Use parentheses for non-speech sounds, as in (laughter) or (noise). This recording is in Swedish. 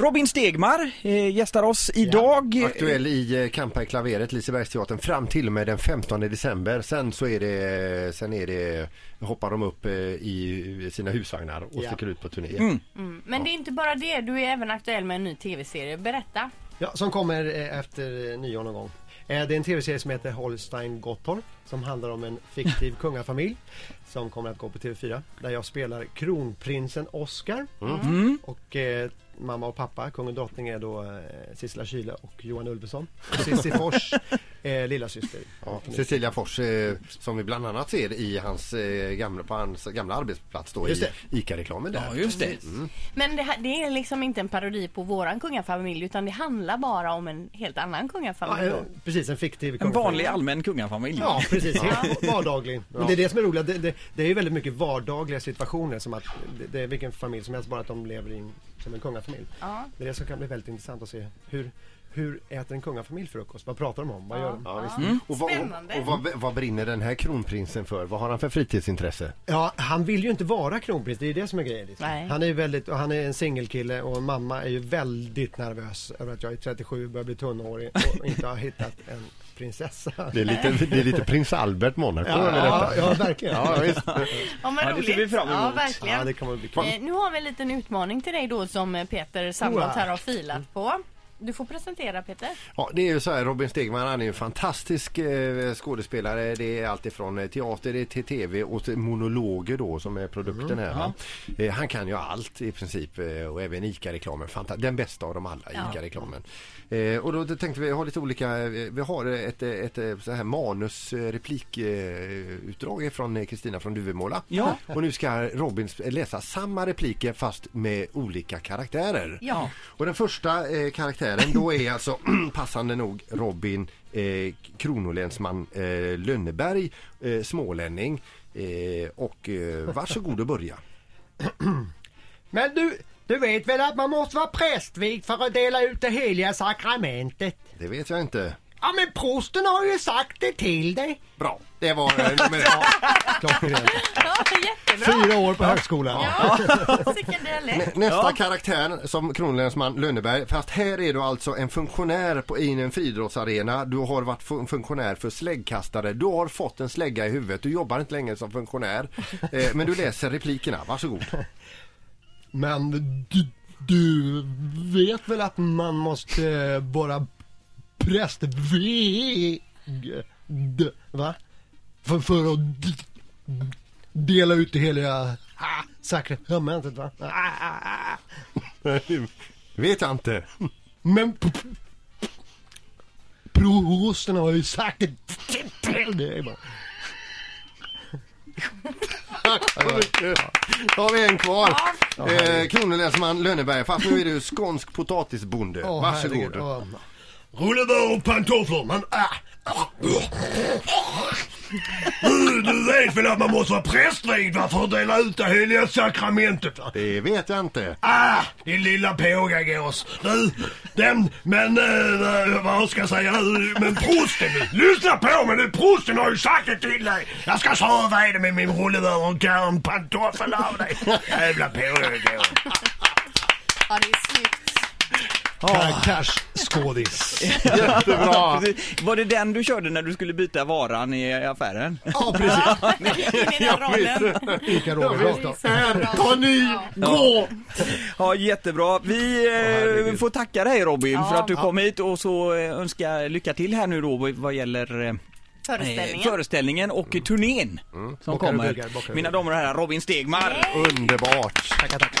Robin Stegmar eh, gästar oss idag. Aktuell i eh, Kampa i klaveret, Lisebergsteatern, fram till och med den 15 december. Sen så är det, sen är det, hoppar de upp eh, i sina husvagnar och Ja. sticker ut på turné. Mm. Men det är inte bara det, du är även aktuell med en ny tv-serie. Berätta. Ja, som kommer eh, efter eh, nyår någon gång. Eh, Det är en tv-serie som heter Holstein Gottorp som handlar om en fiktiv (laughs) kungafamilj som kommer att gå på TV4 där jag spelar kronprinsen Oscar och eh, mamma och pappa, kung och drottning är då eh, Sissela Kyle och Johan Ulveson. Och Cissi Fors, eh, lilla syster. Ja, Cecilia Fors eh, som vi bland annat ser i hans, eh, gamla, på hans gamla arbetsplats då Just i. ICA-reklamen där. Ja, just det. Men det, det är liksom inte en parodi på våran kungafamilj utan det handlar bara om en helt annan Ja, kungafamilj. eh, då. precis, en fiktiv En kungafamilj. vanlig allmän kungafamilj. Ja, precis. Helt (laughs) vardaglig. Men det är det som är roligt. Det, det, det är ju väldigt mycket vardagliga situationer som att det, det är vilken familj som helst bara att de lever i en, som en kungafamilj. Ja. Det är det som kan bli väldigt intressant att se. Hur, hur äter en kungafamilj frukost? Vad pratar de om? Vad gör de? Ja, visst. Och, vad, Spännande. och, och vad, vad brinner den här kronprinsen för? Vad har han för fritidsintresse? Ja, han vill ju inte vara kronprins. Det är ju det som är grejen. Liksom. Nej. Han är ju väldigt, och han är en singelkille och mamma är ju väldigt nervös över att jag är 37 börjar bli tunnhårig och (laughs) inte har hittat en prinsessa. Det är lite, det är lite prins Albert Monaco över Ja, detta. ja, verkligen. Ja, visst. Ja, men Ja, det ser vi fram Ja, emot. verkligen. Ja, det att bli kul. Eh, nu har vi en liten utmaning till dig då som eh, Peter Sandholt här har filat på. Du får presentera Peter. Ja, det är ju så här, Robin Stegman han är en fantastisk eh, skådespelare. Det är allt ifrån eh, teater det är till tv och till monologer då som är produkten här. va? Eh, han kan ju allt i princip eh, och även ICA-reklamen. Den bästa av dem alla, Ja. ICA-reklamen. Eh, och då tänkte vi ha lite olika, eh, vi har ett, ett, ett så här manus eh, replikutdrag från Kristina från Duvemåla. Ja. Och nu ska Robin läsa samma repliker fast med olika karaktärer. Ja. Och den första eh, karaktären då är alltså (clears throat) passande nog Robin eh, Kronolänsman eh, Lönneberg, eh, smålänning. Eh, och eh, varsågod och börja. (clears throat) Men du, du vet väl att man måste vara prästvigd för att dela ut det heliga sakramentet? Det vet jag inte. Ja men prosten har ju sagt det till dig. Bra, det var eh, nummer ett. (laughs) Klockrent. Ja, jättebra. Fyra år på högskolan. Vilken dialekt. Nä- Nästa karaktär som Kronolänsman Lönneberg, fast här är du alltså en funktionär på, i en friidrottsarena. Du har varit fun- funktionär för släggkastare. Du har fått en slägga i huvudet. Du jobbar inte längre som funktionär. (laughs) Eh, men du läser replikerna. Varsågod. Men du, du vet väl att man måste eh, vara prästvigd? Va? För, för att dela ut det heliga sakramentet va? Ah. (laughs) vet jag inte. Men p- p- prosten har ju sagt till dig. va? Då har vi en kvar. Eh, Kronolänsman Lönneberg, fast nu är du skånsk potatisbonde. Åh, Varsågod. herregud, ja. Rulle och pantofler, men ah, ah, Du, du vet väl att man måste vara prästvigd va, för att dela ut det heliga sakramentet va? Det vet jag inte. Ah, din lilla pågagås. Du, den, men eh, vad ska jag säga nu, men prosten nu, lyssna på mig nu, prosten har ju sagt det till dig. Jag ska sova i det med min rullevör och en pantoffel av dig. Jävla pågagås. Ja, det är snyggt. Cash skådis. (laughs) Jättebra. Var det den du körde när du skulle byta varan i affären? Ja, precis. (laughs) Den rollen. Ica. Här, ta ny, gå! Ja, jättebra. Vi eh, får tacka dig Robin Ja. för att du kom hit och så eh, önskar lycka till här nu då vad- gäller eh, Föreställningen. föreställningen och turnén som Bockar kommer. och Mina damer och herrar, Robin Stegmar. Underbart. Tackar, tackar.